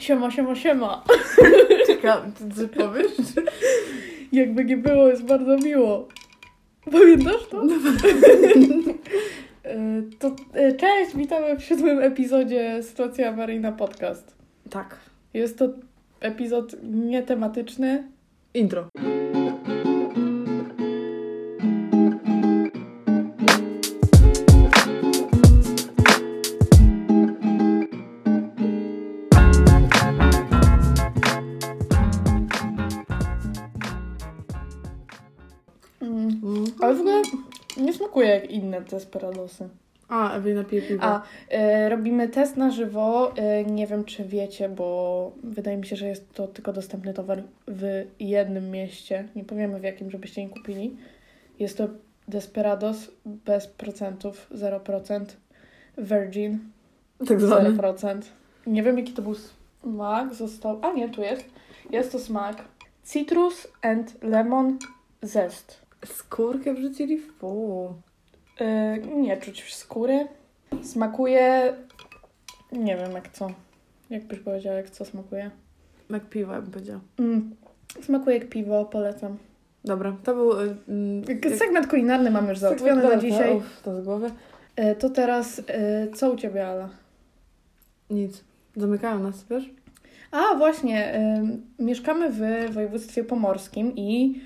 Siema, siema, siema. Czekam, ty powiesz? Jakby nie było, jest bardzo miło. Pamiętasz to? E, to e, cześć, witamy w siódmym epizodzie Sytuacja Awaryjna Podcast. Tak. Jest to epizod nietematyczny. Intro. Inne Desperadosy. A, Ewelina pije piwo. A, e, robimy test na żywo. E, nie wiem, czy wiecie, bo wydaje mi się, że jest to tylko dostępny towar w jednym mieście. Nie powiemy w jakim, żebyście nie kupili. Jest to Desperados bez procentów, 0%. Virgin, tak zwany. 0%. Nie wiem, jaki to był smak. Został. A nie, tu jest. Jest to smak Citrus and Lemon Zest. Skórkę wrzucili w pół. E, nie czuć skóry. Smakuje. Nie wiem jak co. Jak byś powiedziała, jak co smakuje? Jak piwo, jakbym powiedziała. Mm. Smakuje jak piwo, polecam. Dobra, to był... y, mm, jak- Segment kulinarny mam już załatwiony na dzisiaj. Uff, to z głowy. E, to teraz, co u Ciebie, Ala? Nic. Zamykają nas, wiesz? A, właśnie. Mieszkamy w województwie pomorskim i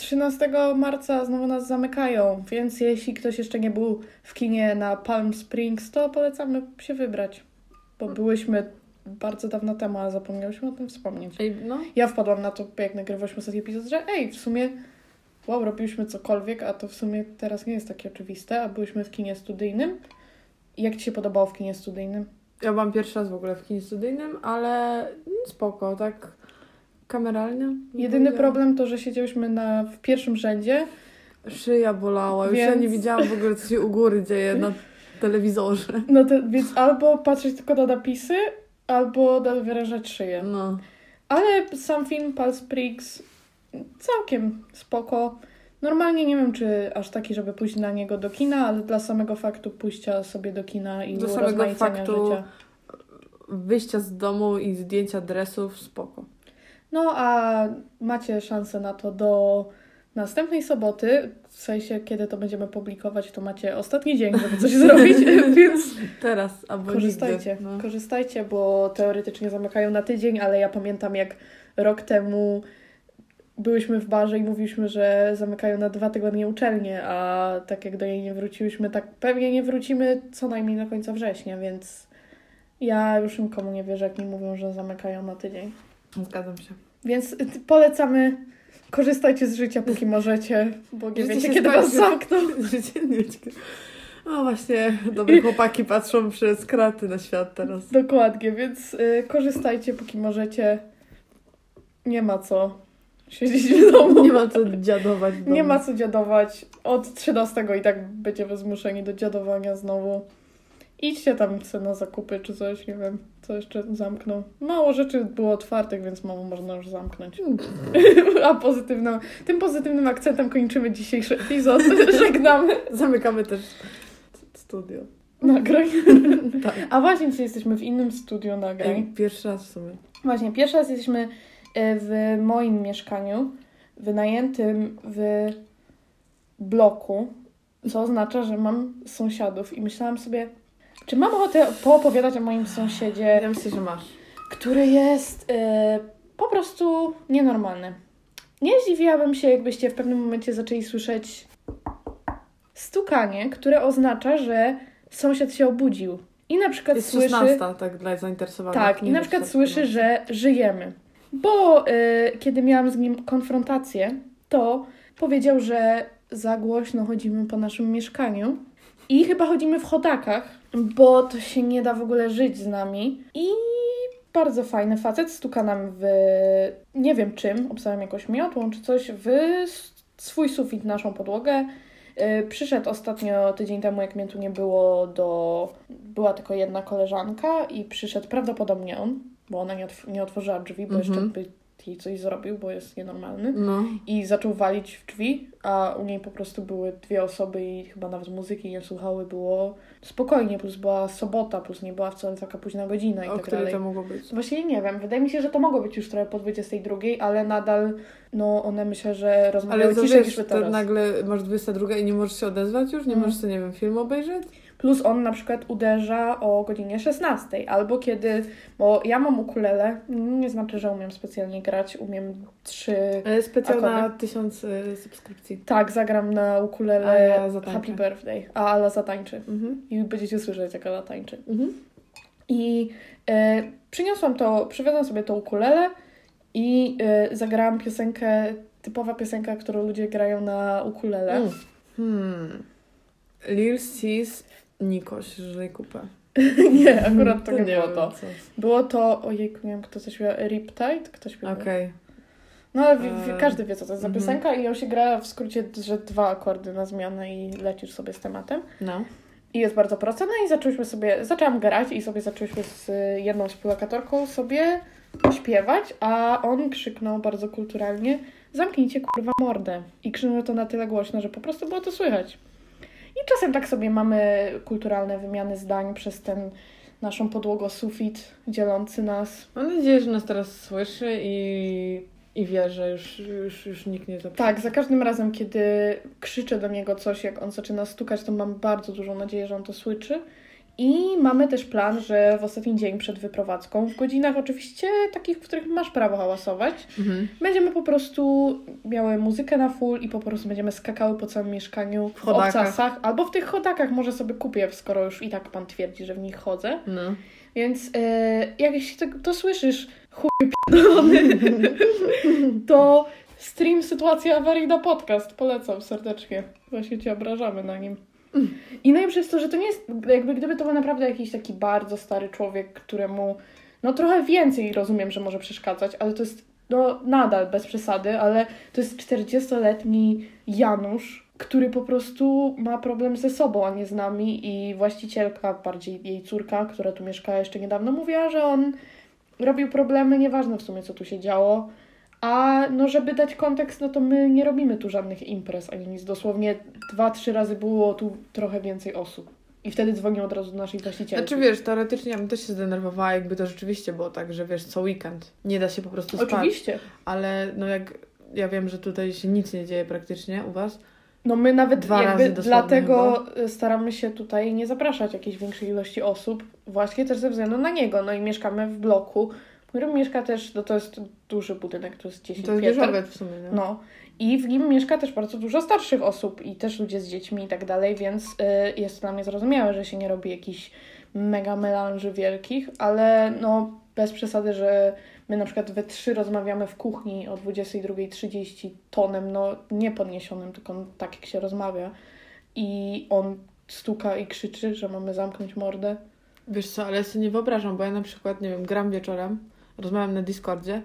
13 marca znowu nas zamykają, więc jeśli ktoś jeszcze nie był w kinie na Palm Springs, to polecamy się wybrać, bo byłyśmy bardzo dawno temu, a zapomniałyśmy o tym wspomnieć. Ej, no. Ja wpadłam na to, jak nagrywałyśmy ostatni epizod, że ej, w sumie wow, robiliśmy cokolwiek, a to w sumie teraz nie jest takie oczywiste, a byliśmy w kinie studyjnym. Jak Ci się podobało w kinie studyjnym? Ja byłam pierwszy raz w ogóle w kinie studyjnym, ale spoko, tak kameralnie. Jedyny problem to, że siedziałyśmy na, w pierwszym rzędzie. Szyja bolała, już ja Więc- nie widziałam w ogóle, co się u góry dzieje na telewizorze. No więc albo patrzeć tylko na napisy, albo nawyrężać szyję. No. Ale sam film Pulse Springs całkiem spoko. Normalnie nie wiem, czy aż taki, żeby pójść na niego do kina, ale dla samego faktu pójścia sobie do kina i Do samego faktu życia. Wyjścia z domu i zdjęcia dresów, spoko. No a macie szansę na to do następnej soboty, w sensie kiedy to będziemy publikować, to macie ostatni dzień, żeby coś zrobić, więc Teraz albo korzystajcie. nigdy. No. Korzystajcie, bo teoretycznie zamykają na tydzień, ale ja pamiętam jak rok temu byłyśmy w barze i mówiliśmy, że zamykają na dwa tygodnie uczelnie, a tak jak do niej nie wróciłyśmy, tak pewnie nie wrócimy co najmniej do końca września, więc ja już nikomu nie wierzę, jak mi mówią, że zamykają na tydzień. Zgadzam się. Więc y, polecamy, korzystajcie z życia, póki możecie, bo nie wiecie, kiedy was zamkną. Życie nie ucieka. O właśnie, dobre chłopaki patrzą przez kraty na świat teraz. Dokładnie, więc y, korzystajcie, póki możecie. Nie ma co siedzieć w domu. Nie ma co dziadować. Nie ma co dziadować. Od 13 i tak będziemy zmuszeni do dziadowania znowu. Idźcie tam sobie na zakupy czy coś, nie wiem, co jeszcze zamkną. Mało rzeczy było otwartych, więc mało można już zamknąć. A pozytywną, tym pozytywnym akcentem kończymy dzisiejszy epizod. Żegnamy Zamykamy też studio. nagrań. Tak. A właśnie dzisiaj jesteśmy w innym studiu nagrań. Ej, pierwszy raz w sumie. Właśnie, pierwszy raz jesteśmy e, w moim mieszkaniu, wynajętym w bloku, co oznacza, że mam sąsiadów i myślałam sobie, czy mam ochotę poopowiadać o moim sąsiedzie, Ja myślę, że masz. który jest e, po prostu nienormalny. Nie zdziwiłabym się, jakbyście w pewnym momencie zaczęli słyszeć stukanie, które oznacza, że sąsiad się obudził. I na przykład Jest słyszy... 16, tak dla zainteresowanych. Tak, i na przykład słyszy, że żyjemy. Bo y, kiedy miałam z nim konfrontację, to powiedział, że za głośno chodzimy po naszym mieszkaniu i chyba chodzimy w chodakach, bo to się nie da w ogóle żyć z nami. I bardzo fajny facet stuka nam w nie wiem czym, obstawiam jakąś miotłą czy coś, w swój sufit, naszą podłogę. Y, Przyszedł ostatnio, tydzień temu, jak mnie tu nie było, do. Była tylko jedna koleżanka i przyszedł prawdopodobnie on, bo ona nie, otw- nie otworzyła drzwi, bo Mhm. jeszcze by jej coś zrobił, bo jest nienormalny. No. I zaczął walić w drzwi, a u niej po prostu były dwie osoby i chyba nawet muzyki nie słuchały. Było spokojnie, plus była sobota, plus nie była wcale taka późna godzina i O tak której dalej. to mogło być? Właśnie nie wiem, wydaje mi się, że to mogło być już trochę po 22, ale nadal, no one myślę, że rozmawiały Ale to ciszej niż teraz. nagle masz 22 i nie możesz się odezwać już? Nie Mm. możesz sobie, nie wiem, film obejrzeć? Plus on na przykład uderza o godzinie 16, albo kiedy, bo ja mam ukulele, nie znaczy, że umiem specjalnie grać, umiem trzy, E, Specjal na Akordy. tysiąc e, subskrypcji. tak, zagram na A ukulele ja. Happy Birthday, a Ala zatańczy. Mhm. I będziecie słyszeć, jak Ala tańczy. Mhm. I e, przyniosłam to, przywiozłam sobie to ukulele i e, zagrałam piosenkę, typowa piosenka, którą ludzie grają na ukulele. Mm. Hmm. Lil Sis Nikoś, żyj kupę. nie, akurat to nie, było to. Było to, ojejku, nie wiem, kto to śpiewa, Riptide? Kto śpiewa? Okej. No ale wi- wi- E, każdy wie, co to jest za mhm. piosenka i ją się gra w skrócie, że dwa akordy na zmianę i lecisz sobie z tematem. No. I jest bardzo prosta. No i zaczęłyśmy sobie, zaczęłam grać i sobie zaczęłyśmy z jedną współlokatorką sobie śpiewać, a on krzyknął bardzo kulturalnie zamknijcie kurwa mordę. I krzyknął to na tyle głośno, że po prostu było to słychać. I czasem tak sobie mamy kulturalne wymiany zdań przez ten naszą podłogosufit dzielący nas. Mam nadzieję, że nas teraz słyszy i, i wie, że już, już, już nikt nie zaprzeczy. Tak, za każdym razem, kiedy krzyczę do niego coś, jak on zaczyna stukać, to mam bardzo dużą nadzieję, że on to słyszy. I mamy też plan, że w ostatni dzień przed wyprowadzką, w godzinach oczywiście takich, w których masz prawo hałasować, Mhm. będziemy po prostu miały muzykę na full i po prostu będziemy skakały po całym mieszkaniu w, chodakach. obcasach, albo w tych chodakach może sobie kupię, skoro już i tak pan twierdzi, że w nich chodzę. No. Więc e, jak jeśli to, to słyszysz, chuj pierdolony, to stream Sytuacja Awaryjna podcast. Polecam serdecznie. Właśnie Cię obrażamy na nim. I najlepsze jest to, że to nie jest, jakby gdyby to był naprawdę jakiś taki bardzo stary człowiek, któremu no trochę więcej rozumiem, że może przeszkadzać, ale to jest no nadal bez przesady, ale to jest 40-letni Janusz, który po prostu ma problem ze sobą, a nie z nami i właścicielka, bardziej jej córka, która tu mieszkała jeszcze niedawno, mówiła, że on robił problemy, nieważne w sumie co tu się działo. A no, żeby dać kontekst, no to my nie robimy tu żadnych imprez ani nic. Dosłownie dwa, trzy razy było tu trochę więcej osób. I wtedy dzwonił od razu do naszej właścicielki. Znaczy wiesz, teoretycznie ja bym też się zdenerwowała, jakby to rzeczywiście było tak, że wiesz, co weekend nie da się po prostu spać. Oczywiście. Ale no jak ja wiem, że tutaj się nic nie dzieje praktycznie u was. No my nawet Dwa jakby dlatego staramy się tutaj nie zapraszać jakiejś większej ilości osób, właśnie też ze względu na niego. No i mieszkamy w bloku, w którym mieszka też, no to jest duży budynek, to jest 10 To jest pięter. w sumie, nie? No. I w nim mieszka też bardzo dużo starszych osób i też ludzie z dziećmi i tak dalej, więc y, jest dla mnie zrozumiałe, że się nie robi jakichś mega melanży wielkich, ale no bez przesady, że my na przykład we trzy rozmawiamy w kuchni o 22.30 tonem, no nie podniesionym, tylko tak jak się rozmawia i on stuka i krzyczy, że mamy zamknąć mordę. Wiesz co, ale ja sobie nie wyobrażam, bo ja na przykład, nie wiem, gram wieczorem, rozmawiam na Discordzie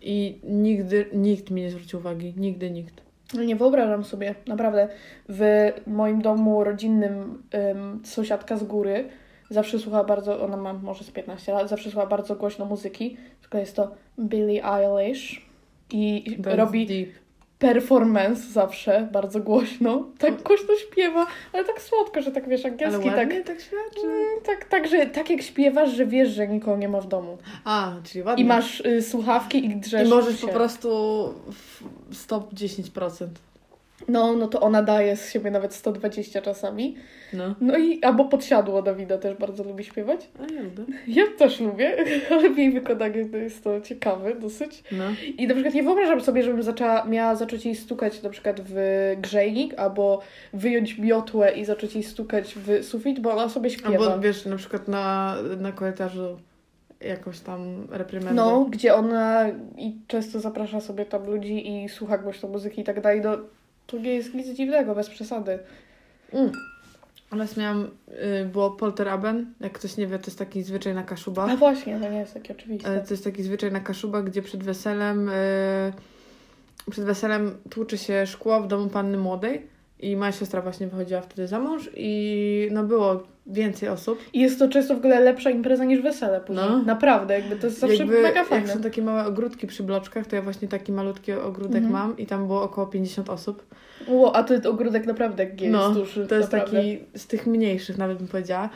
i nigdy nikt mi nie zwrócił uwagi. Nigdy nikt. Nie wyobrażam sobie, naprawdę. W moim domu rodzinnym ym, sąsiadka z góry zawsze słucha bardzo, ona ma może z 15 lat, zawsze słucha bardzo głośno muzyki, tylko jest to Billie Eilish i robi deep. Performance zawsze bardzo głośno, tak głośno śpiewa, ale tak słodko, że tak wiesz, Ale angielski, tak, ładnie tak świadczy. Mm, tak, tak, że tak jak śpiewasz, że wiesz, że nikogo nie ma w domu. A, czyli ładnie. I masz y, słuchawki i drzesz I możesz się. po prostu stop 10%. No, no to ona daje z siebie nawet 120 czasami. No. No i albo podsiadło Dawida też bardzo lubi śpiewać. A ja lubię. Ja też lubię, ale w jej wykonaniu to jest to ciekawe dosyć. No. I na przykład nie wyobrażam sobie, żebym zaczęła, miała zacząć jej stukać na przykład w grzejnik, albo wyjąć miotłę i zacząć jej stukać w sufit, bo ona sobie śpiewa. Albo wiesz, na przykład na, na korytarzu jakąś tam reprymendę. No, gdzie ona i często zaprasza sobie tam ludzi i słucha głośno muzyki i tak dalej, no to nie jest nic dziwnego, bez przesady. Mm. Oraz miałam, y, było polteraben, jak ktoś nie wie, to jest taki zwyczaj na Kaszubach. A właśnie, to nie jest takie oczywiste. E, To jest taki zwyczaj na Kaszubach, gdzie przed weselem, e, przed weselem tłuczy się szkło w domu panny młodej I moja siostra właśnie wychodziła wtedy za mąż i no było więcej osób. I jest to często w ogóle lepsza impreza niż wesele później. No. Naprawdę, jakby to jest zawsze Jakby, mega jak fajne. są takie małe ogródki przy bloczkach, to ja właśnie taki malutki ogródek Mhm. mam i tam było około 50 osób. Ło, a to ogródek naprawdę jest No, duży. To jest naprawdę. taki z tych mniejszych nawet bym powiedziała.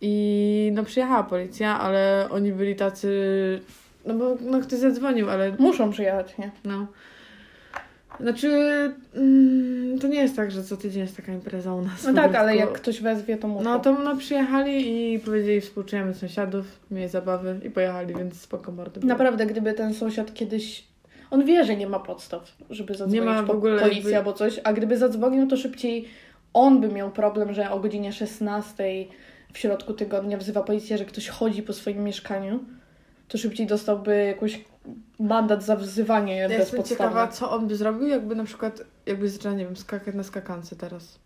I no przyjechała policja, ale oni byli tacy... No bo no, ktoś zadzwonił, ale Muszą przyjechać, nie? no... Znaczy, mm, to nie jest tak, że co tydzień jest taka impreza u nas. No tak, ale jak ktoś wezwie, to muszą. No to no, przyjechali i powiedzieli współczujemy sąsiadów, mieli zabawy i pojechali, więc spoko mordy. było. Naprawdę, gdyby ten sąsiad kiedyś... On wie, że nie ma podstaw, żeby zadzwonić ma w po ogóle policji jakby- albo coś, a gdyby zadzwonił, to szybciej on by miał problem, że o godzinie 16 w środku tygodnia wzywa policję, że ktoś chodzi po swoim mieszkaniu, to szybciej dostałby jakąś mandat za wzywanie Ja jestem ciekawa, bezpodstawne. co on by zrobił, jakby na przykład, jakby zaczęła, nie wiem, skakać na skakance teraz.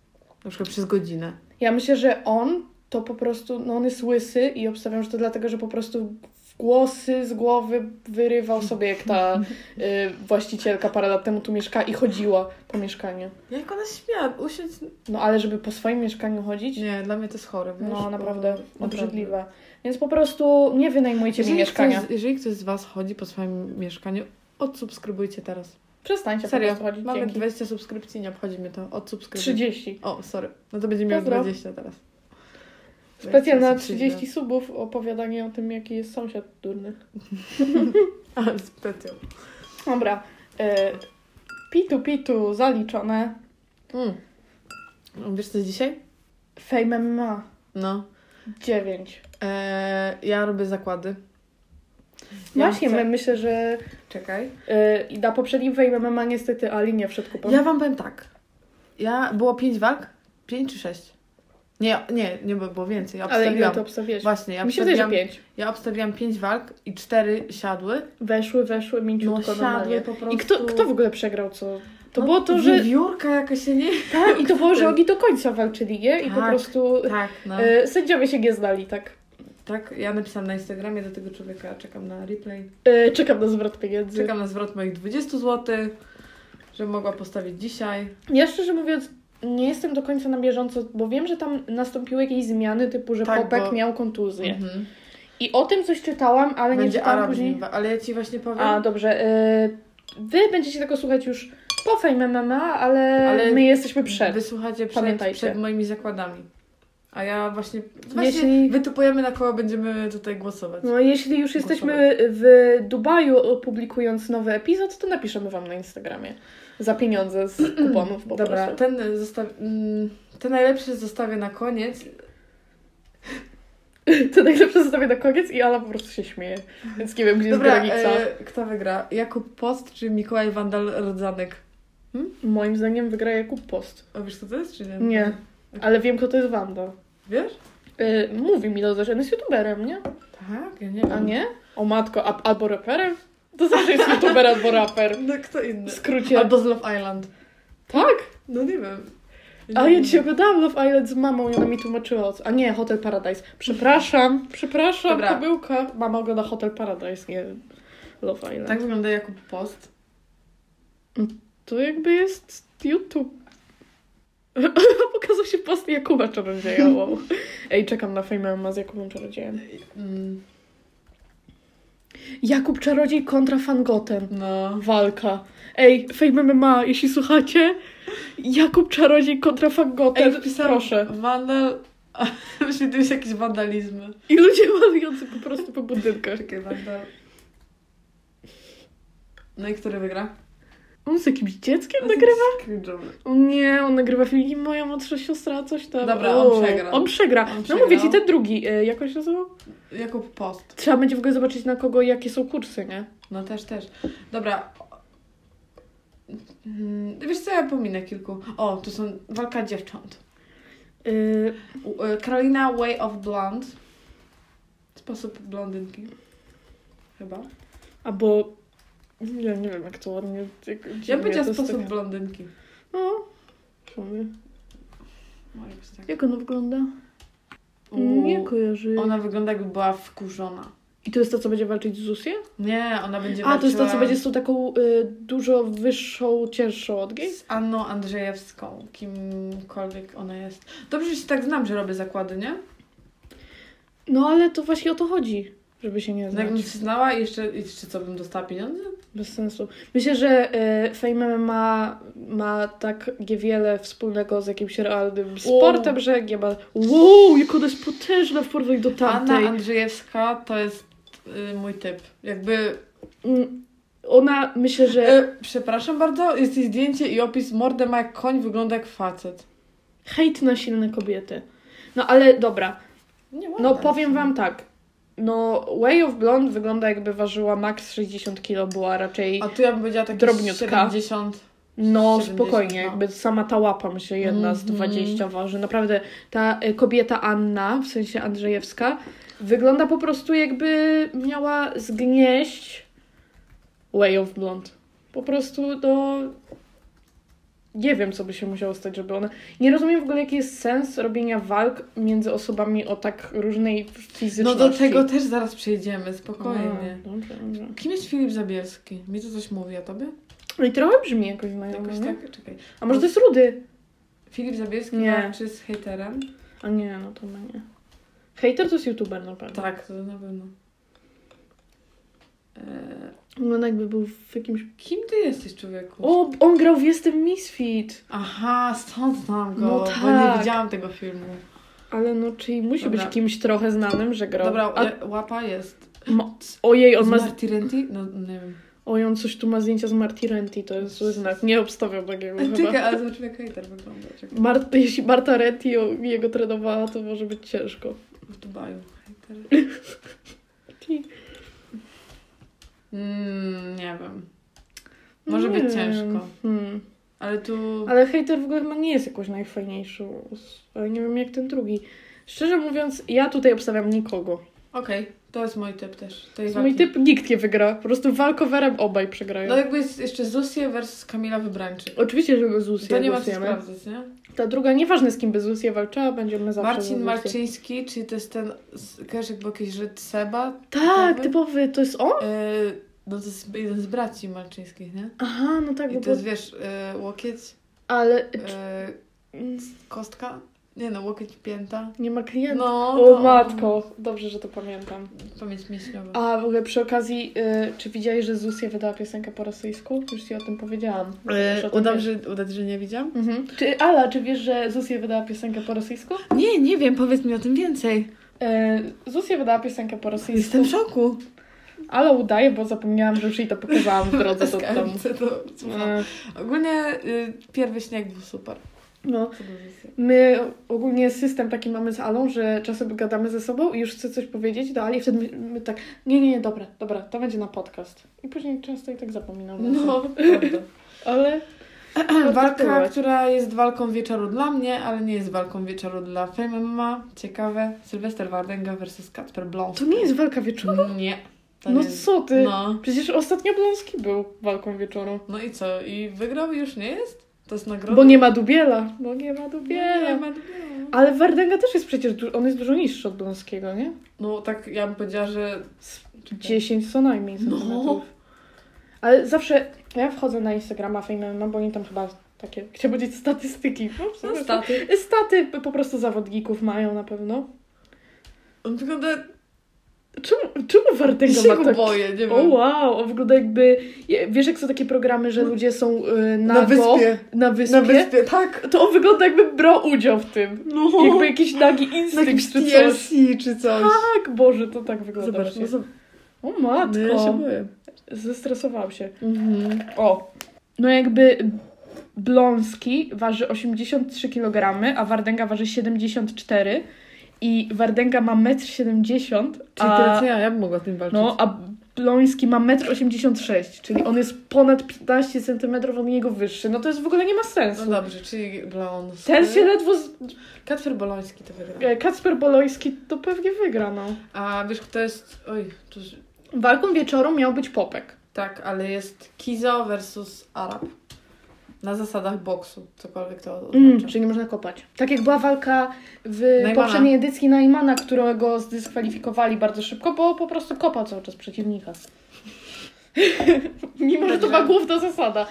Na przykład przez godzinę. Ja myślę, że on to po prostu, no on jest łysy i obstawiam, że to dlatego, że po prostu głosy z głowy wyrywał sobie, jak ta y, właścicielka parę lat temu tu mieszkała i chodziła po mieszkaniu. Jak ona śmiała, usiądź... No ale żeby po swoim mieszkaniu chodzić, Nie, dla mnie to jest chore, wiesz? no bo- naprawdę obrzydliwe. Więc po prostu nie wynajmujcie mi Jeżeli mieszkania. ktoś, jeżeli ktoś z Was chodzi po swoim mieszkaniu, odsubskrybujcie teraz. Przestańcie Serio, po prostu mamy Dzięki. 20 subskrypcji, nie obchodzi mnie to. Odsubskrybuj. 30. O, sorry. No to będzie miał Pozdro. 20 teraz. Specjalnie na 20 30 subów opowiadanie o tym, jaki jest sąsiad durny. Ale specjal. Dobra. Y, pitu pitu zaliczone. Mm. Wiesz co jest dzisiaj? Fame MMA No. 9. Eee, ja robię zakłady. Ja Właśnie, chcę- my myślę, że Czekaj. y, i na poprzednim Fame MMA niestety Ali nie wszedł kupon. Ja wam powiem tak. Ja, było 5 walk? 5 czy 6? Nie, nie, nie było, było więcej. Ja Ale ile obstawiłam. to obstawiłeś? Właśnie, ja Mi się wydaje, że obstawiłam, 5. ja obstawiłam 5 walk i 4 siadły. Weszły, weszły, No mięciutko siadły normalnie. po prostu. I kto, kto w ogóle przegrał co? To no, było to, że... Wiewiórka jakaś się nie... Tak, i to było, że oni do końca walczyli, nie? I po Tak, prostu Tak, no. y, sędziowie się nie znali, tak? Tak, ja napisałam na Instagramie do tego człowieka, czekam na replay. Y, czekam na zwrot pieniędzy. Czekam na zwrot moich 20 zł, że mogła postawić dzisiaj. Ja szczerze mówiąc nie jestem do końca na bieżąco, bo wiem, że tam nastąpiły jakieś zmiany typu, że Tak, Popek bo- miał kontuzję. Mhm. I o tym coś czytałam, ale nie Będzie czytałam Arab później. ale ja ci właśnie powiem. A, dobrze. Y, wy będziecie tego słuchać już po Fame MMA, ale, Ale my jesteśmy przed. Wysłuchacie przed, Pamiętajcie. przed moimi zakładami. A ja właśnie, właśnie Jeśli- wytypujemy na koło będziemy tutaj głosować. No, jeśli już jesteśmy w Dubaju opublikując nowy epizod, to napiszemy Wam na Instagramie. Za pieniądze z kuponów po Dobra, prostu. ten, zostaw... mm, ten najlepszy zostawię na koniec. To najlepsze zostawię na koniec i Ala po prostu się śmieje. Więc nie wiem, gdzie jest Dobra, granica. e, kto wygra? Jakub Post czy Mikołaj Wandal Rodzanek? Moim zdaniem wygra Jakub Post. A wiesz co to jest, czy nie? Nie, ale wiem, kto to jest Wanda. Wiesz? Y, mówi mi to, że on jest youtuberem, nie? Tak, ja nie wiem. A nie? O matko, a, albo raperem? To zawsze jest youtuber albo raper. No kto inny? W skrócie. Albo z Love Island. Tak? No nie wiem. A nie ja wiem. dzisiaj oglądałam Love Island z mamą i ona mi tłumaczyła o co. A nie, Hotel Paradise. Przepraszam, przepraszam, Dobra. pomyłka. Mama ogląda Hotel Paradise, nie Love Island. Tak wygląda Jakub Post. To jakby jest YouTube. Pokazał się post Jakuba Czarodzieja, wow. Ej, czekam na Fame MMA z Jakubem Czarodziejem. Mm, Jakub Czarodziej kontra Fangotem. no. Walka. Ej, Fame MMA, jeśli słuchacie, Jakub Czarodziej kontra Fangotem, Ej, proszę. Wandal... Myślę, to jest jakieś wandalizmy. I ludzie malujący po prostu po budynkach. Czekaj, Wandal... No i który wygra? On z jakimś dzieckiem On nagrywa? jest cringe'owy. O nie, on nagrywa film moja młodsza siostra, coś tam. Dobra, O, on przegra. On przegra. On No przegrał. mówię ci, ten drugi, e, jak on się nazywał? Jakub Post. Trzeba będzie w ogóle zobaczyć na kogo, jakie są kursy, nie? No też, też. Dobra. Mm, Wiesz co, ja pominę kilku. O, tu są walka dziewcząt. Yy, Karolina Way of Blonde. Sposób blondynki. Chyba. albo... Nie, nie wiem, jak to ładnie... Jak, Ja to jest sposób tak- blondynki. No, w sumie. No, tak. Jak ona wygląda? Uuu, Nie kojarzy. Ona wygląda jakby była wkurzona. I to jest to, co będzie walczyć z Zusię? Nie, ona będzie A, to jest to, co walczyła będzie z tą taką y, dużo wyższą, cięższą od Gay? z Anną Andrzejewską, kimkolwiek ona jest. Dobrze, że się tak znam, że robię zakłady, nie? No ale to właśnie o to chodzi, żeby się nie No znać. jakbym się znała i jeszcze, jeszcze co, bym dostała pieniądze? Bez sensu. Myślę, że y, Fame ma, ma tak wiele wspólnego z jakimś realnym sportem, że nie ma. Wow, jak ona jest potężna w porównaniu do tamtej. Anna Andrzejewska to jest y, mój typ. Jakby Mm, Ona, myślę, że. E, przepraszam bardzo, jest jej zdjęcie i opis mordę ma jak koń, wygląda jak facet. Hejt na silne kobiety. No ale dobra, no powiem wam tak. No, Way of Blonde wygląda jakby ważyła max 60 kg, była raczej. A tu ja bym powiedziała takie Drobniutka. 70. No, 70, spokojnie, no. jakby sama ta łapa, myślę, jedna z Mhm. 20 waży. Naprawdę ta y, kobieta Anna, w sensie Andrzejewska, wygląda po prostu jakby miała zgnieść Way of Blonde. Po prostu, no... Nie wiem, co by się musiało stać, żeby ona... Nie rozumiem w ogóle, jaki jest sens robienia walk między osobami o tak różnej No fizyczności. do tego też zaraz przejdziemy, spokojnie. A, dobrze, dobrze. Kim jest Filip Zabielski? Mi to coś mówi o tobie? No i trochę brzmi jakoś znajomo, Jakoś tak, czekaj. A może to jest Rudy? Filip Zabielski Nie. walczy z hejterem? A nie, no to no nie. Hater to jest youtuber na pewno. Tak, to na pewno. Wygląda jakby był w jakimś... kim ty jesteś, człowieku? O, on grał w Jestem Misfit. Aha, stąd znam go, No bo tak. nie widziałam tego filmu. Ale no, czyli musi Dobra. być kimś trochę znanym, że grał. Dobra, A, ja- łapa jest. ma, ojej, on z ma... Z... Marty Renty? No nie wiem. Oj, on coś tu ma zdjęcia z Marty Renty, to jest zły znak. Nie obstawiam takiego Czekaj, chyba. ale zobacz jak hejter wygląda. Czekaj. Jeśli Marta Renty ją- jego trenowała, to może być ciężko. W Dubaju hejter. Mm, nie wiem. Może być Nie ciężko. wiem. Hmm. Ale tu... Ale hater w ogóle chyba nie jest jakoś najfajniejszą. Ale nie wiem jak ten drugi. Szczerze mówiąc, ja tutaj obstawiam nikogo. Okej, to jest mój typ też. Tej Mój typ nikt nie wygra. Po prostu walkowerem obaj przegrają. No jakby jest jeszcze Zusie versus Kamila Wybrańczyk. Oczywiście, że Zuzję To nie ma co sprawdzać, nie? Ta druga, nieważne z kim by Zuzję walczyła, będziemy zawsze za Marcin. Marczyński, czyli to jest ten kojarzysz jak był jakiś Żyd Seba? Tak, typowy? typowy, to jest on? Yy, no to jest jeden z braci Marczyńskich, nie? Aha, no tak, I to jest, wiesz, yy, łokieć, Ale yy, kostka? Nie no, łokieć, pięta. nie ma klienta. No, o to- matko, dobrze, że to pamiętam. Pamięć mięśniowa. A w ogóle przy okazji, y, czy widziałeś, że Zuzja wydała piosenkę po rosyjsku? Już ci o tym powiedziałam. O tym udam, że, udać, że nie widziałam? Mhm. Czy, Ala, czy wiesz, że Zuzja wydała piosenkę po rosyjsku? Nie, nie wiem, powiedz mi o tym więcej. Y, wydała piosenkę po rosyjsku. Jestem w szoku. Ale udaję, bo zapomniałam, że już jej to pokazałam w drodze do domu. SKMC to słucham. E, Ogólnie y, pierwszy śnieg był super. No, my ogólnie system taki mamy z Alą, że czasem gadamy ze sobą i już chcę coś powiedzieć do Ali wtedy my, my tak, nie, nie, nie, dobra, dobra, to będzie na podcast. I później często i tak zapominam. No, prawda. Ale Walka, która jest walką wieczoru dla mnie, ale nie jest walką wieczoru dla Fame MMA. Ciekawe. Sylwester Wardenga versus Kacper Bląski. to nie jest walka wieczoru. Nie. No nie jest. co ty? No. Przecież ostatnio Bląski był walką wieczoru. no i co? I wygrał już nie jest? To jest nagroda? Bo nie ma Dubiela. Bo nie ma No, Dubiela. nie ma dubiela. Ale Wardenga też jest przecież, du- on jest dużo niższy od Bląskiego, nie? No tak ja bym powiedziała, że... 10 co najmniej No. Ale zawsze, ja wchodzę na Instagrama Fame MMA, bo oni tam chyba takie, chciałbym powiedzieć statystyki. No, No, staty. Staty po prostu zawodników mają na pewno. On wygląda... Czemu, czemu Wardenga Ja się ma go tak... boję, nie wiem. O wow, on wygląda jakby... Wiesz jak są takie programy, że ludzie są y, Na nago, wyspie. na wyspie? Na wyspie, tak. To on wygląda jakby brał udział w tym. No. Jakby jakiś nagi Na instynkt czy coś. Czy coś. Tak, Boże, to tak wygląda Zobacz, właśnie. no. O matko. No ja się boję. Zestresował się. Mhm. O, no jakby Bląski waży 83 kg, a Wardenga waży 74 i Wardenga ma 1,70 m, Czyli a, teraz ja, ja bym mogła z tym walczyć. no, a Bloński ma 1,86 m, czyli on jest ponad 15 cm od niego wyższy. No to jest w ogóle nie ma No sensu. dobrze, czyli Blons. Ten się ledwo... Z... Kacper Boloński to wygrał. e, Kacper Boloński to pewnie wygra, no. A wiesz kto jest... Oj, tu... Walką wieczoru miał być Popek. Tak, ale jest Kizo versus Arab. Na zasadach boksu, cokolwiek to oznacza. Mm, czyli nie można kopać. Tak jak była walka w Najmana. poprzedniej edycji Najmana, którego zdyskwalifikowali bardzo szybko, bo po prostu kopał cały czas przeciwnika. Mimo, że to była główna zasada.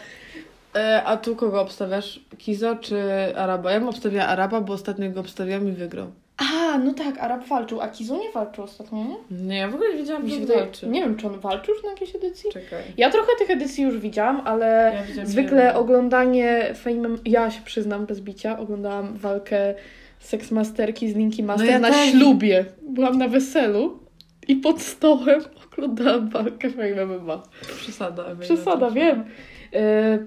E, a tu kogo obstawiasz? Kizo czy Araba? Ja bym obstawiała Araba, bo ostatnio go obstawiłam i wygrał. A, no tak, Arab walczył, a Kizo nie walczył ostatnio, nie? Nie, ja w ogóle nie wiedziałam, że walczy. nie wiem, czy on walczył już na jakiejś edycji? Czekaj. Ja trochę tych edycji już widziałam, ale Ja widziałam zwykle oglądanie Fame... Ja się przyznam, bez bicia, oglądałam walkę Seksmasterki z Linki Master No ja na ślubie. Byłam na weselu i pod stołem oglądałam walkę Fame MMA. Przesada. Przesada, wiem. E,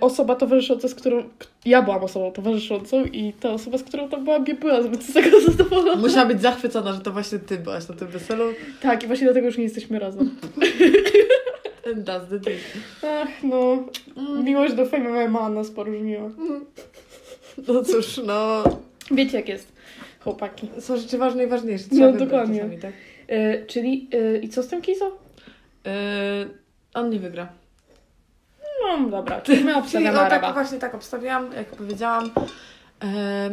osoba towarzysząca, z którą... Ja byłam osobą towarzyszącą i ta osoba, z którą tam byłam, nie była zbyt z tego zadowolona. Musiała być zachwycona, że to właśnie ty byłaś na tym weselu. Tak, i właśnie dlatego już nie jesteśmy razem. And that's the deal. Ach, no... Miłość do Fame MMA nas poróżniła. No cóż, no... Wiecie jak jest, chłopaki. Są rzeczy ważne i ważniejsze. No, Trzeba wybrać dokładnie. Czasami, tak? E, czyli... e, I co z tym Kizo? E, on nie wygra. No dobra, czyli my Czyli obstawiamy o, tak, Araba. właśnie tak obstawiałam, jak powiedziałam. E,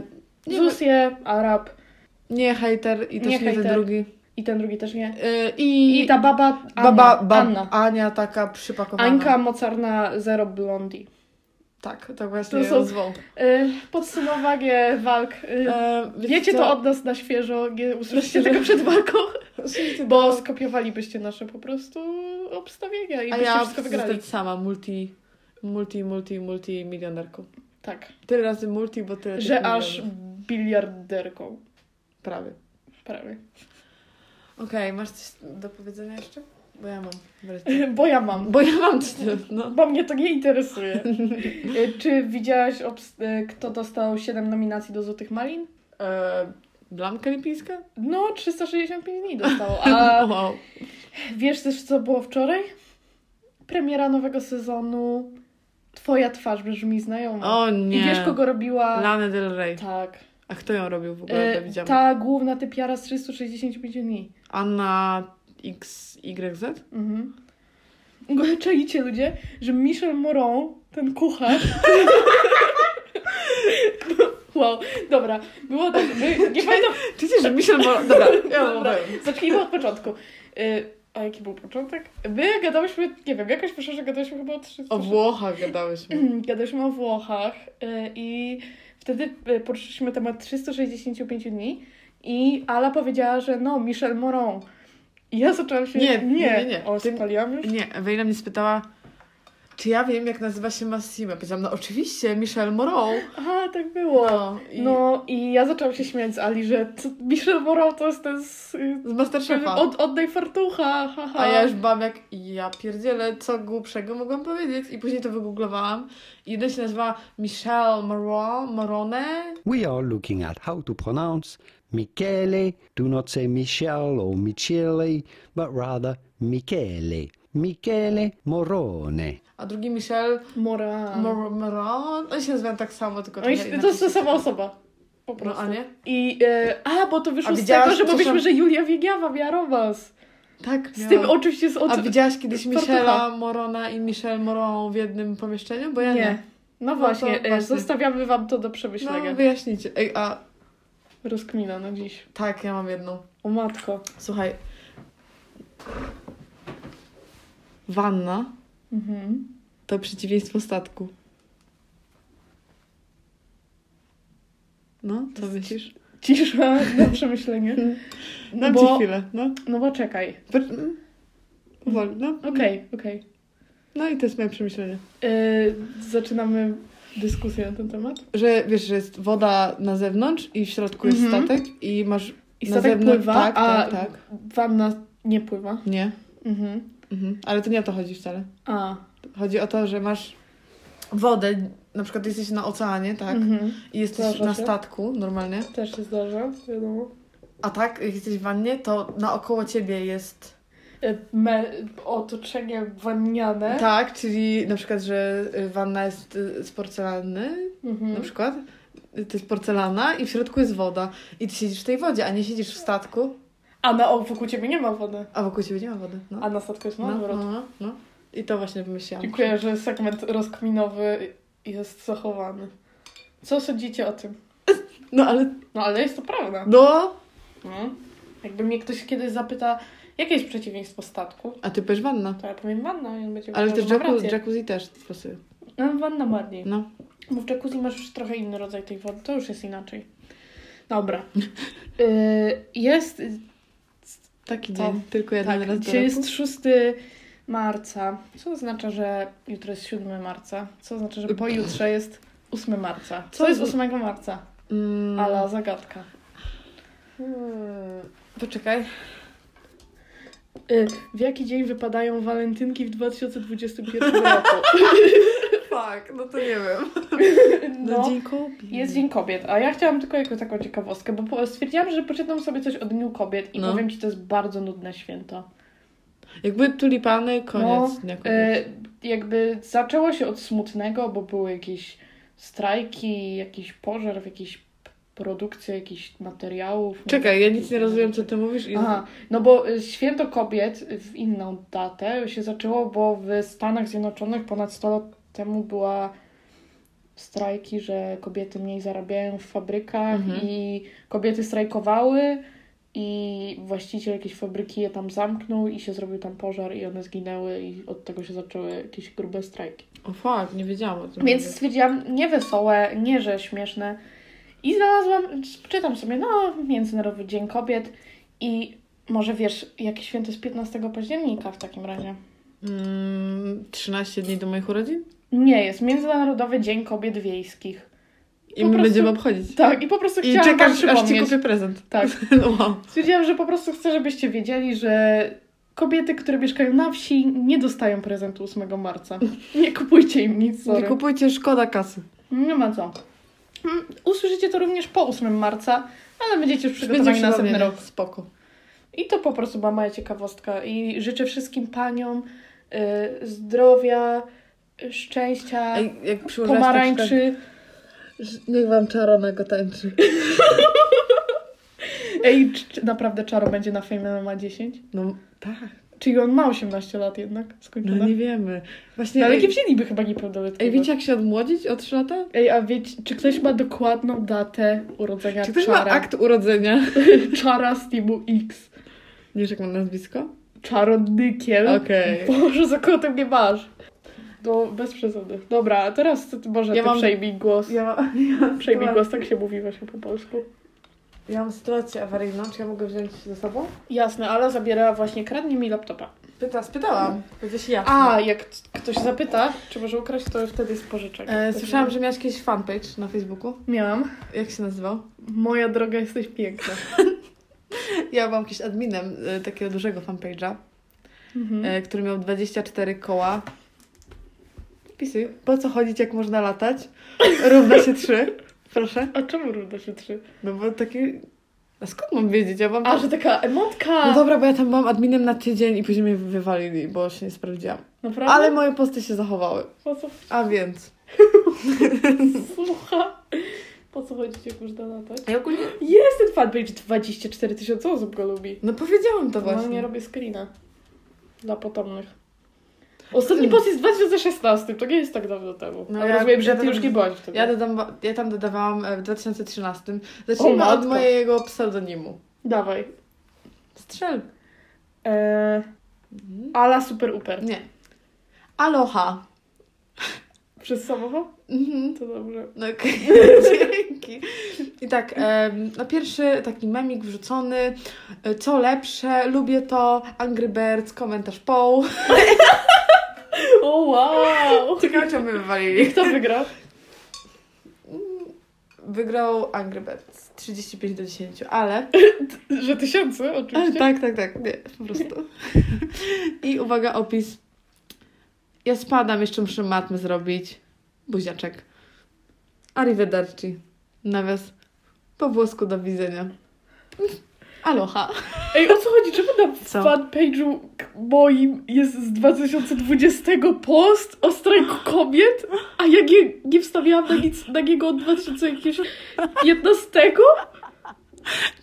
nie, Zusję, Arab nie hater i też Nie nie, ten hejter. drugi. i ten drugi też nie. E, I, I ta baba Anna. baba, bab, Anna. Ania taka przypakowana. Ańka mocarna Zero Blondi. Tak, tak właśnie To są- zwą. E, podsumowanie walk. E, wiecie to od nas na świeżo, nie usłyszycie tego przed walką, bo skopiowalibyście nasze po prostu obstawienia i A byście ja wszystko wygrali. sama multi, multi, multi, multi milionerką. Tak, Tyle razy multi, bo tyle że aż milionów. biliarderką. Prawie. Prawie. Okej, masz coś do powiedzenia jeszcze? Bo ja mam. Bo ja mam. Bo ja mam. No. Bo mnie to nie interesuje. E, Czy widziałaś, e, kto dostał 7 nominacji do Złotych Malin? E, Blanka Lipińska? No, 365 dni dostało. A wow. wiesz też, co było wczoraj? Premiera nowego sezonu. Twoja twarz brzmi znajomo. O nie. I wiesz, kogo robiła? Lana Del Rey. Tak. A kto ją robił w ogóle? E, Ja widziałam. ta główna typiara z 365 dni. Anna XYZ? Mhm. Czajcie ludzie, że Michel Moron, ten kucharz... wow, dobra. Było tak, my, nie pamiętam... Ty wiesz, że Michel Moran... Dobra, ja Dobra, zacznijmy od początku. Y, a jaki był początek? My gadałyśmy, nie wiem, jakoś wyszło, że gadałyśmy chyba o 300... O Włochach gadałyśmy. Gadałyśmy o Włochach y, i wtedy y, poruszyliśmy temat 365 dni i Ala powiedziała, że no, Michel Moron. I ja zaczęłam się... Nie, nie, nie, nie. O, Ty- spaliłam już? Nie, Ewelina mnie spytała, czy ja wiem, jak nazywa się Massimo. Powiedziałam, no oczywiście, Michel Moreau. Aha, tak było. No, i No i ja zaczęłam się śmiać z Ali, że co, Michel Moron to jest ten z... z Masterchefa. Od, oddaj fartucha, haha. A ja już bam jak, ja pierdzielę, co głupszego mogłam powiedzieć. I później to wygooglowałam. I jeden się nazywa Michel Moron, Morone. We are looking at how to pronounce Michele. Do not say Michel or Michele, but rather Michele. Michele Morone. A drugi Michel Moran. Mor Moron. Oni się nazywają tak samo, tylko Oni, No to jest ta sama osoba. Po No, prostu. a nie? I, e, a, bo to wyszło A z tego, że mówiliśmy, że Julia Wiedziawa miała romans. Tak, Z miałam. tym oczywiście z A oczy... widziałaś kiedyś. Michela Morona i Michel Moron w jednym pomieszczeniu? Bo ja nie. Nie. No No właśnie, to e, właśnie. zostawiamy wam to do przemyślenia. No, wyjaśnijcie. Ej, a Rozkmina na dziś. tak, ja mam jedną. O matko. Słuchaj. Wanna Mhm. to przeciwieństwo statku. No, co myślisz? Cisza na przemyślenie. Dam bo- ci chwilę, no. No bo czekaj. Mm. Powoli, no. Okej, okej. No i to jest moje przemyślenie. E, Zaczynamy dyskusję na ten temat. Że wiesz, że jest woda na zewnątrz i w środku jest Mhm. statek i masz I na statek zewnątrz... pływa, tak, a tak, tak. wanna nie pływa. Nie. Mhm. Mhm. Ale to nie o to chodzi wcale. A. Chodzi o to, że masz wodę, na przykład jesteś na oceanie, tak? Mhm. I jesteś Zdarza na się. statku normalnie. Też się zdarza, wiadomo. A tak, jak jesteś w wannie, to naokoło ciebie jest. E, Me, otoczenie wanniane. Tak, czyli na przykład, że y, wanna jest y, z porcelany, Mhm. na przykład. To jest porcelana i w środku jest woda. I ty siedzisz w tej wodzie, a nie siedzisz w statku, A na o, wokół ciebie nie ma wody. a wokół ciebie nie ma wody. No, A na statku jest na no, odwrót. no, no. I to właśnie wymyśliłam. Dziękuję, że segment rozkminowy jest zachowany. Co sądzicie o tym? No ale... No ale jest to prawda. No! No. Jakby mnie ktoś kiedyś zapyta, jakie jest przeciwieństwo statku, A ty powiesz wanna. to ja powiem wanna i on będzie Ale też jacuzzi, jacuzzi też pasuje. No, wanna bardziej. No. Bo w jacuzzi masz już trochę inny rodzaj tej wody, to już jest inaczej. Dobra. Y, jest, Taki Co? dzień, tylko jeden tak, raz do dzisiaj roku. jest 6 marca, co oznacza, że jutro jest 7 marca, co oznacza, że pojutrze jest 8 marca. Co Co jest z- 8 marca? Mm. Ala zagadka. Hmm. Poczekaj. Y, w jaki dzień wypadają walentynki w 2021 roku? Fuck, no to nie wiem. No, Dzień kobiet. jest Dzień Kobiet, a ja chciałam tylko jako taką ciekawostkę, bo stwierdziłam, że poczytam sobie coś o Dniu Kobiet i No. powiem Ci, to jest bardzo nudne święto. Jakby tulipany, koniec No, dnia kobiet. E, jakby zaczęło się od smutnego, bo były jakieś strajki, jakiś pożar w jakiejś p- produkcji jakichś materiałów. Czekaj, ja nic nie rozumiem, co ty mówisz. I... Aha, no bo y, święto kobiet w inną datę się zaczęło, bo w Stanach Zjednoczonych ponad 100 lat temu była strajki, że kobiety mniej zarabiają w fabrykach Mhm. i kobiety strajkowały i właściciel jakiejś fabryki je tam zamknął i się zrobił tam pożar i one zginęły i od tego się zaczęły jakieś grube strajki. O fuck, nie wiedziałam o tym. Więc nawet. stwierdziłam, nie wesołe, nie że śmieszne. I znalazłam, czytam sobie, no, Międzynarodowy Dzień Kobiet i może wiesz, jakie święto jest 15 października w takim razie? Mm, 13 dni do moich urodzin? Nie, jest Międzynarodowy Dzień Kobiet Wiejskich. I Po my prostu- będziemy obchodzić. Tak, i po prostu I chciałam wam czekasz, aż ci kupię prezent. Tak. No wow. Stwierdziłam, że po prostu chcę, żebyście wiedzieli, że kobiety, które mieszkają na wsi, nie dostają prezentu 8 marca. Nie kupujcie im nic, sorry. Nie kupujcie, szkoda kasy. Nie ma co. Mm, Usłyszycie to również po 8 marca, ale będziecie już przygotowani Będzie na następny rok. Spoko. I to po prostu była moja ciekawostka. I życzę wszystkim paniom y, zdrowia, szczęścia, Ej, jak przyłożyłaś pomarańczy. Tak, niech wam czaronego tańczy. Ej, czy, naprawdę Czaro będzie na Fame MMA 10? No tak. Czyli on ma 18 lat jednak skończone? No nie wiemy. Właśnie, No, ale nie wzięliby chyba niepełnoletniego. ej, wiecie jak się odmłodzić o 3 lata? Ej, a wiecie, czy ktoś ma dokładną datę urodzenia Czy ktoś ma Czara? akt urodzenia? Czara z Teamu X. Nie wiesz jak ma nazwisko? Czarodykiel. Okej. Boże, za kogo ty mnie masz? No, bez przesady. Dobra, a teraz ty, może Ja ty mam- przejmij głos. Ja, ma, ja, mam Przejmij głos, tak się mówi właśnie po polsku. ja mam sytuację awaryjną. Czy ja mogę wziąć ze sobą? Jasne, ale zabierała właśnie, kradnie mi laptopa. Pyta, spytałam. Powiedziałeś ja. A, jak ktoś zapyta, czy może ukraść, to wtedy jest pożyczek. E, słyszałam, że miałaś kiedyś fanpage na Facebooku. Miałam. Jak się nazywał? Moja droga, jesteś piękna. Ja byłam jakimś adminem e, takiego dużego fanpage'a, Mhm. e, który miał 24 koła. Wpisuj. Po co chodzić, jak można latać? Równa się 3. Proszę. A czemu równa się trzy? No bo taki... A skąd mam wiedzieć? Ja mam A, że taka emotka! No dobra, bo ja tam byłam adminem na tydzień i później mnie wywalili, bo się nie sprawdziłam. Naprawdę? Ale moje posty się zachowały. Po co A więc... słucha? Po co chodzić, jak można latać? Ja ogólnie... Jest ten fanpage, 24 tysiące osób go lubi. No powiedziałam to No nie właśnie. robię screena. Dla potomnych. Ostatni post jest w 2016, to nie jest tak dawno temu. No Ale ja- rozumiem, że ja ty już nie byłaś wtedy. Ja, dodam, ja tam dodawałam e, w 2013. Zacznijmy od mojego pseudonimu. Dawaj. Strzel. Eee, ala super uper. Nie. Aloha. Przez samochód? Mhm. To dobrze. No okej, dzięki. I tak, na pierwszy taki memik wrzucony. e, Co lepsze, lubię to. Angry Birds, komentarz Paul. O wow! Ciekawe, czemu mnie wywalili. Kto wygrał? Wygrał Angry Birds 35 do 10, ale... Że tysięcy, ale oczywiście. tak, tak, tak, nie, po prostu. I uwaga, opis. Ja spadam, jeszcze muszę matmy zrobić. Buziaczek. Arrivederci. Nawias. Po włosku do widzenia. Aloha. Ej, o co chodzi? Czemu na Co? fanpage'u moim jest z 2020 post o strajku kobiet, a ja nie, nie wstawiałam na nic na niego od 2015?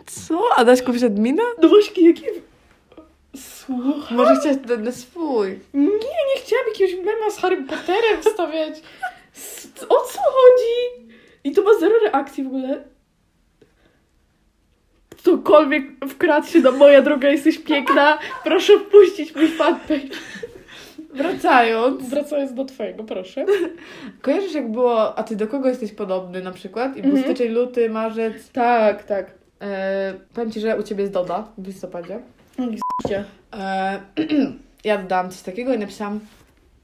Co? A dać kupić admina? No właśnie, jakie... Słuchaj, Może chcieć ten swój. nie, nie chciałam jakiegoś mema z Harry Potterem wstawiać. O co chodzi? I to ma zero reakcji w ogóle. Ktokolwiek wkradł się do moja droga, jesteś piękna, proszę wpuścić mój fanpage. Wracając. Wracając do twojego, proszę. Kojarzysz jak było, a ty do kogo jesteś podobny na przykład? I był Mhm. styczeń, luty, marzec. Tak, tak. E, powiem ci, że u ciebie jest Doda w listopadzie. Gdzie? E, ja dodałam coś takiego i napisałam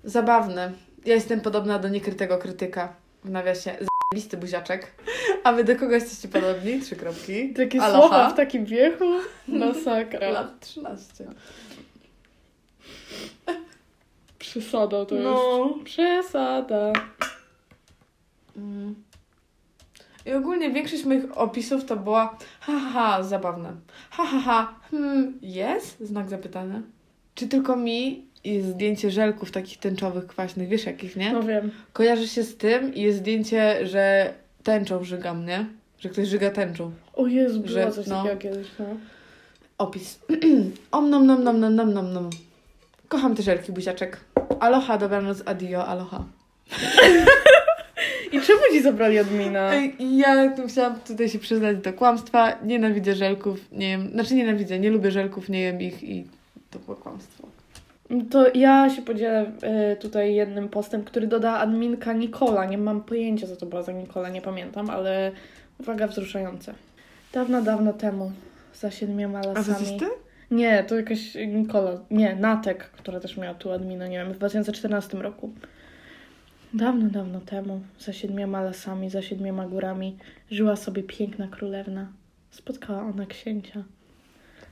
zabawne. Ja jestem podobna do niekrytego krytyka. W nawiasie zajebisty buziaczek. A wy do kogo jesteście podobni? Trzy kropki. Takie Aloha. słowa w takim wieku? Masakra. Lat 13. Przesada to No. jest. Przesada. Mm. I ogólnie większość moich opisów to była ha, ha, ha, zabawne. Ha, ha, ha, hmm, jest? Znak zapytania. Czy tylko mi jest zdjęcie żelków takich tęczowych, kwaśnych, wiesz jakich, nie? No wiem. Kojarzy się z tym i jest zdjęcie, że tęczą żygam, nie? Że ktoś żyga tęczą. O Jezu, Że- coś no. takiego kiedyś, no. Opis. Om nom nom nom nom nom nom nom. Kocham te żelki, buziaczek. Aloha, dobranoc, adio, aloha. I czemu ci zabrali admina? Ej, Ja tu chciałam tutaj się przyznać do kłamstwa. Nienawidzę żelków, nie jem. Znaczy nienawidzę, nie lubię żelków, nie jem ich i to było kłamstwo. To ja się podzielę e, tutaj jednym postem, który doda adminka Nikola. Nie mam pojęcia, co to była za Nikola, nie pamiętam, ale uwaga, wzruszające. Dawno, dawno temu, za siedmioma A lasami. ty? Nie, to jakaś Nikola. Nie, Natek, która też miała tu admina, nie wiem, w 2014 roku. Dawno, dawno temu, za siedmioma lasami, za siedmioma górami, żyła sobie piękna królewna. Spotkała ona księcia.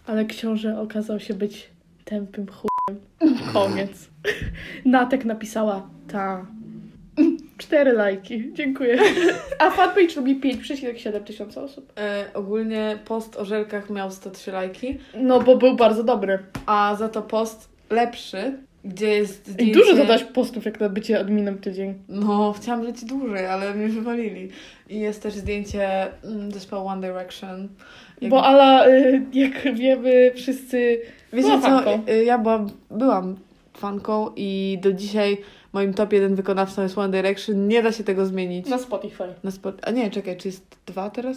Ale książę okazał się być tępym chujem. Koniec. Natek napisała ta. Cztery lajki, dziękuję. A fanpage lubi 5,7 tysiąca osób. E, ogólnie post o żelkach miał 103 lajki, No, bo był bardzo dobry. a za to post lepszy, gdzie jest I zdjęcie... dużo dodać postów, jak na bycie adminem tydzień. No, chciałam lecieć dłużej, ale mnie wywalili. I jest też zdjęcie mm, zespołu One Direction. Jak- Bo Ala, y, jak wiemy, wszyscy. Wiecie była co, fanką. y, ja byłam, byłam fanką i do dzisiaj moim top jeden wykonawcą jest One Direction. Nie da się tego zmienić. Na Spotify. Na spot... A nie, czekaj, czy jest dwa teraz?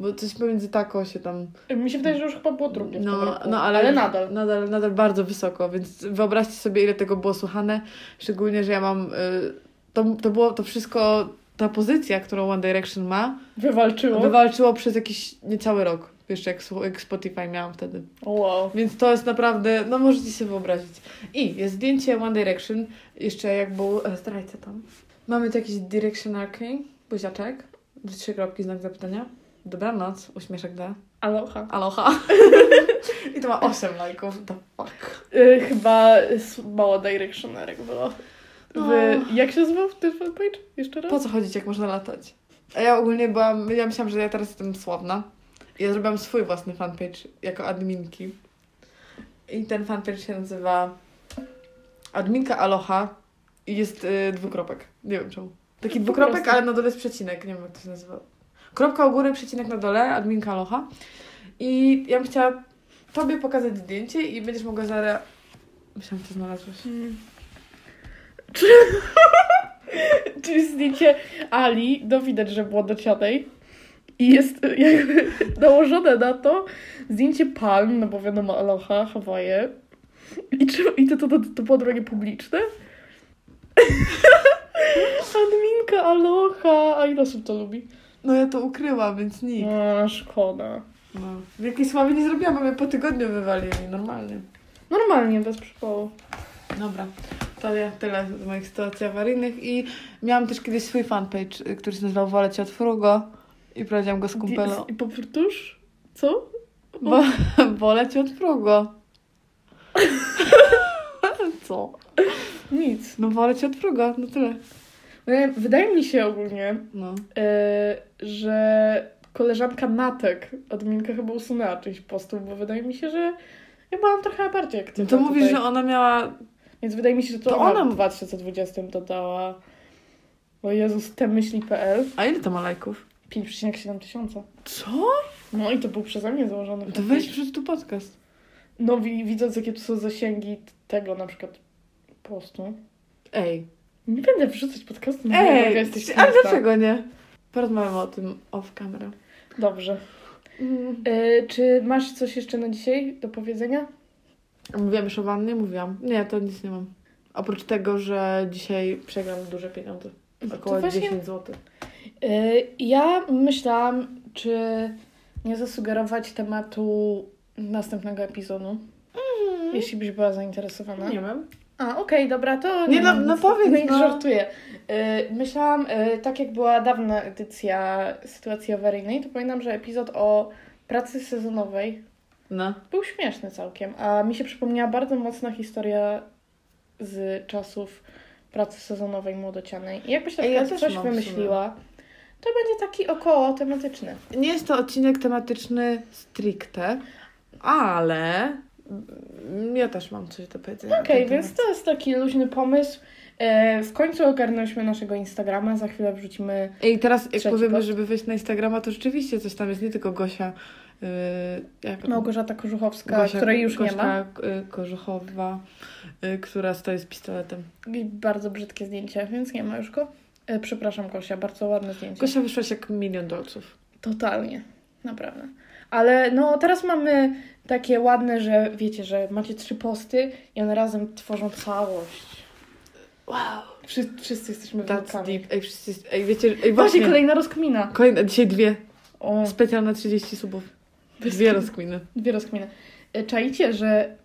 Bo coś pomiędzy tako się tam... Mi się wydaje, że już chyba było drugie. No, no ale, ale nadal. nadal. Nadal bardzo wysoko, więc wyobraźcie sobie, ile tego było słuchane. Szczególnie, że ja mam... Y, to, to było to wszystko, ta pozycja, którą One Direction ma, Wywalczyło. wywalczyło przez jakiś niecały rok. Jeszcze jak, jak Spotify miałam wtedy. wow. Więc to jest naprawdę, no możecie sobie wyobrazić. I jest zdjęcie One Direction, jeszcze jak był, e, tam. Mamy tu jakieś directionarki, buziaczek, trzy kropki, znak zapytania. Dobranoc, uśmieszek da. Aloha. Aloha. I to ma 8 lajków, the fuck. Y, chyba mało directionerek było. No. Jak się nazywał ten fanpage? Jeszcze raz? Po co chodzić, jak można latać? A ja ogólnie byłam, ja myślałam, że ja teraz jestem sławna. Ja zrobiłam swój własny fanpage jako adminki. I ten fanpage się nazywa Adminka Aloha i jest y, dwukropek. Nie wiem czemu. Taki dwukropek, ale na dole jest przecinek. Nie wiem, jak to się nazywa. Kropka u góry, przecinek na dole, adminka Aloha. I ja bym chciała tobie pokazać zdjęcie i będziesz mogła zaraz... Myślałam, że to znalazłeś. Mm. Czy... Czyli zdjęcie Ali, no widać, że było docianej. I jest jakby nałożone na to zdjęcie palm, no bo wiadomo, Aloha, Hawaje. I, czy, i to, to, to, to było drogie publiczne? Adminka Aloha, a ile osób to lubi? No ja to ukryłam, więc nikt. A, szkoda. No. Wielkiej sławy nie zrobiłam, bo mnie po tygodniu wywalili, normalnie. Normalnie, bez przypału. Dobra, to ja tyle z moich sytuacji awaryjnych i miałam też kiedyś swój fanpage, y, który się nazywał Wolę Cię od Frugo i prowadziłam go z kumpelą. I powtórz? Co? Bo, Cię od Frugo. Co? Nic. No wolę Cię od Frugo, no tyle. Wydaje- Wydaje mi się ogólnie, No. e, że koleżanka Natek, adminka chyba usunęła część postów, bo wydaje mi się, że ja byłam trochę bardziej No aktywna to mówisz, tutaj. że ona miała... Więc wydaje mi się, że to, To ona ona- w 2020 dodała o Jezus, te myśli.pl A ile to ma lajków? 5,7 tysiąca. Co? No i to był przeze mnie założony To fanpage. weź przed tu podcast. No wi- widząc jakie tu są zasięgi tego na przykład postu. Ej, Nie będę wrzucać podcastu, na Ej, jaka jesteś ale smutna. dlaczego nie? Porozmawiamy o tym off camera. Dobrze. E, czy masz coś jeszcze na dzisiaj do powiedzenia? Mówiłam już o wannie? Mówiłam. Nie, to nic nie mam. Oprócz tego, że dzisiaj przegram duże pieniądze. Około To właśnie- 10 zł. E, ja myślałam, czy nie zasugerować tematu następnego epizodu, jeśli byś była zainteresowana. Nie wiem. A, okej, dobra, to Nie, no- mam no nic. powiedz, nie no. żartuję. Y, myślałam, y, tak jak była dawna edycja sytuacji awaryjnej, to pamiętam, że epizod o pracy sezonowej No. był śmieszny całkiem, a mi się przypomniała bardzo mocna historia z czasów pracy sezonowej młodocianej. I jakbyś na ja przykład też coś mam w sumie. To będzie taki około tematyczny. Nie jest to odcinek tematyczny stricte, ale mm, ja też mam coś do powiedzenia. Okej, ten więc to jest taki luźny pomysł. E, w końcu ogarnęliśmy naszego Instagrama, za chwilę wrzucimy I teraz jak powiemy, post. żeby wejść na Instagrama, to rzeczywiście coś tam jest, nie tylko Gosia. Yy, jak Małgorzata Kożuchowska, Gosia, której już Gośka, nie ma. Kożuchowa, y, która stoi z pistoletem. I bardzo brzydkie zdjęcie, więc nie ma już go. E, przepraszam, Gosia, bardzo ładne zdjęcie. Gosia wyszłaś jak milion dolców. Totalnie, naprawdę. Ale no teraz mamy takie ładne, że wiecie, że macie trzy posty i one razem tworzą całość. Wow. Wszyscy, wszyscy jesteśmy That's deep. Ej, wszyscy, ej wiecie, ej Właśnie kolejna rozkmina. Kolejne, dzisiaj dwie. O, Specjalne 30 subów. Dwie rozkminy. dwie rozkminy. E, Czaicie, że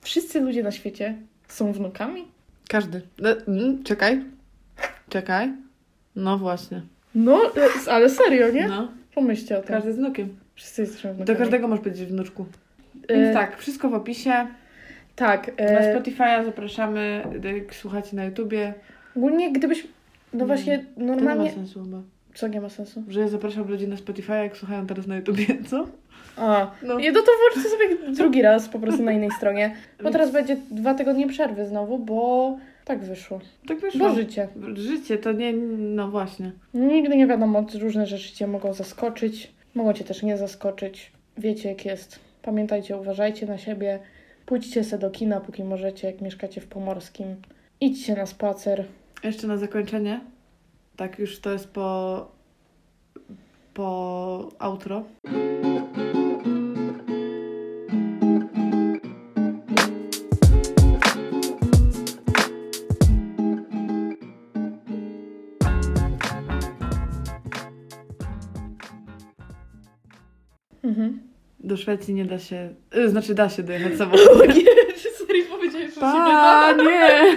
wszyscy ludzie na świecie są wnukami? Każdy. E, mm, czekaj. Czekaj. No właśnie. No, e, ale serio, nie? No. Pomyślcie o tym. Każdy z wnukiem. Wszyscy jesteśmy Do wnukami. każdego masz być wnuczku. E, Więc tak, wszystko w opisie. Tak. Na E, Spotify'a zapraszamy, jak słuchacie na YouTubie. ogólnie gdybyś, no właśnie, To nie ma normalnie... sensu chyba. Co nie ma sensu? Że ja zapraszam ludzi na Spotify'a, jak słuchają teraz na YouTubie, co? A, No. Nie, no to włączcie sobie drugi raz po prostu na innej stronie. Bo teraz będzie dwa tygodnie przerwy znowu, bo tak wyszło. Tak wyszło. Bo życie. Życie to nie, no właśnie. Nigdy nie wiadomo, różne rzeczy cię mogą zaskoczyć, mogą cię też nie zaskoczyć. Wiecie jak jest. Pamiętajcie, uważajcie na siebie. Pójdźcie se do kina, póki możecie, jak mieszkacie w Pomorskim. Idźcie na spacer. Jeszcze na zakończenie. Tak, już to jest po. po outro. Szwecji nie da się. y, Znaczy, da się dojechać samochodem. Nie, serio powiedziałeś, że się nie da. Pa, nie!